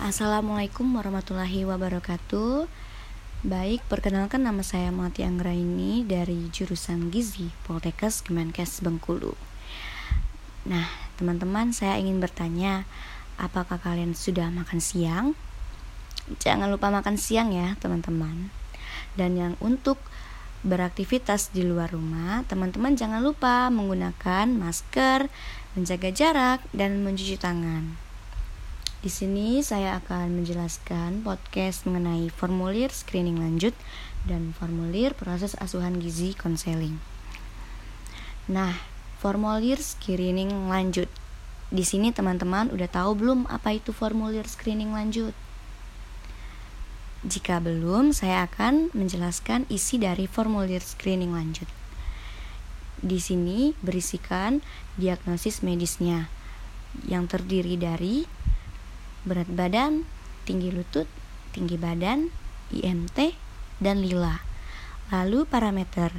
Assalamualaikum warahmatullahi wabarakatuh Baik, perkenalkan nama saya Mati Anggraini dari jurusan Gizi Poltekkes Kemenkes Bengkulu Nah, teman-teman saya ingin bertanya Apakah kalian sudah makan siang? Jangan lupa makan siang ya teman-teman Dan yang untuk beraktivitas di luar rumah, teman-teman jangan lupa menggunakan masker, menjaga jarak, dan mencuci tangan. Di sini saya akan menjelaskan podcast mengenai formulir screening lanjut dan formulir proses asuhan gizi konseling. Nah, formulir screening lanjut. Di sini teman-teman udah tahu belum apa itu formulir screening lanjut? Jika belum, saya akan menjelaskan isi dari formulir screening lanjut. Di sini berisikan diagnosis medisnya yang terdiri dari berat badan, tinggi lutut, tinggi badan, IMT, dan lila. Lalu parameter.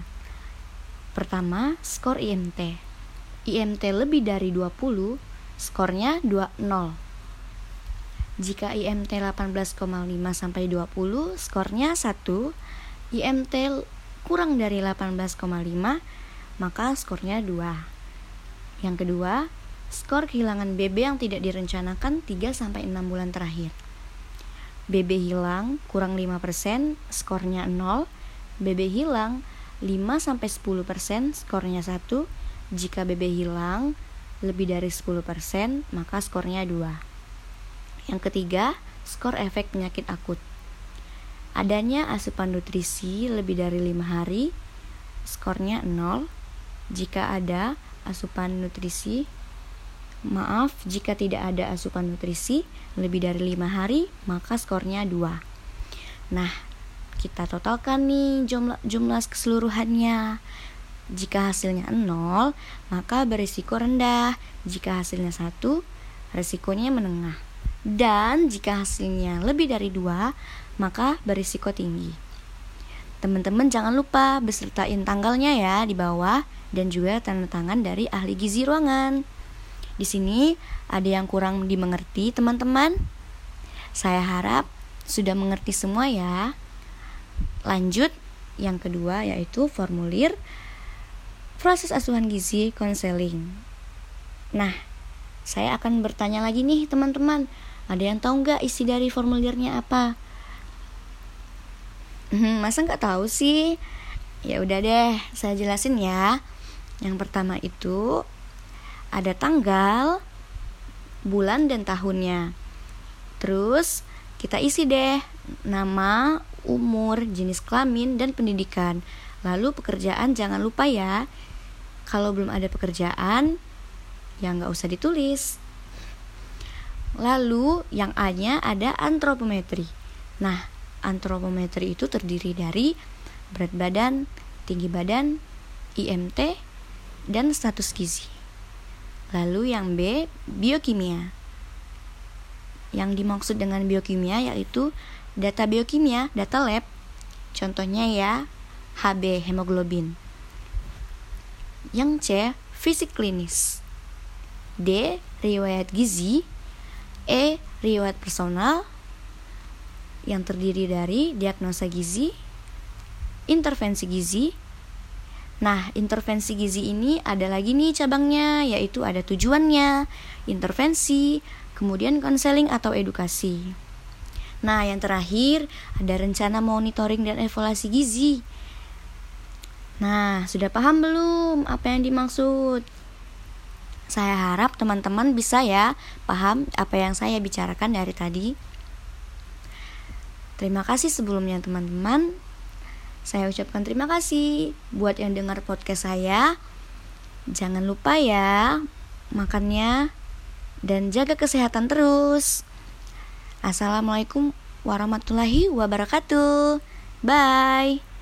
Pertama, skor IMT. IMT lebih dari 20, skornya 20. Jika IMT 18,5 sampai 20, skornya 1. IMT kurang dari 18,5, maka skornya 2. Yang kedua, skor kehilangan BB yang tidak direncanakan 3-6 bulan terakhir. BB hilang kurang 5%, skornya 0. BB hilang 5-10%, skornya 1. Jika BB hilang lebih dari 10%, maka skornya 2. Yang ketiga, skor efek penyakit akut. Adanya asupan nutrisi lebih dari 5 hari, skornya 0. Jika ada asupan nutrisi Maaf, jika tidak ada asupan nutrisi lebih dari lima hari, maka skornya 2. Nah, kita totalkan nih jumlah, jumlah keseluruhannya. Jika hasilnya 0, maka berisiko rendah. Jika hasilnya 1, risikonya menengah. Dan jika hasilnya lebih dari 2, maka berisiko tinggi. Teman-teman jangan lupa besertain tanggalnya ya di bawah dan juga tanda tangan dari ahli gizi ruangan. Di sini ada yang kurang dimengerti, teman-teman. Saya harap sudah mengerti semua ya. Lanjut yang kedua yaitu formulir proses asuhan gizi konseling. Nah, saya akan bertanya lagi nih teman-teman. Ada yang tahu nggak isi dari formulirnya apa? Hmm, masa nggak tahu sih? Ya udah deh, saya jelasin ya. Yang pertama itu ada tanggal, bulan dan tahunnya. Terus kita isi deh nama, umur, jenis kelamin dan pendidikan. Lalu pekerjaan jangan lupa ya. Kalau belum ada pekerjaan, ya nggak usah ditulis. Lalu yang A-nya ada antropometri. Nah, antropometri itu terdiri dari berat badan, tinggi badan, IMT, dan status gizi. Lalu yang B, biokimia. Yang dimaksud dengan biokimia yaitu data biokimia, data lab. Contohnya ya, HB hemoglobin. Yang C, fisik klinis. D, riwayat gizi. E, riwayat personal yang terdiri dari diagnosa gizi, intervensi gizi, Nah, intervensi gizi ini ada lagi nih cabangnya, yaitu ada tujuannya, intervensi, kemudian konseling atau edukasi. Nah, yang terakhir ada rencana monitoring dan evaluasi gizi. Nah, sudah paham belum apa yang dimaksud? Saya harap teman-teman bisa ya paham apa yang saya bicarakan dari tadi. Terima kasih sebelumnya teman-teman. Saya ucapkan terima kasih buat yang dengar podcast saya. Jangan lupa ya makannya dan jaga kesehatan terus. Assalamualaikum warahmatullahi wabarakatuh. Bye.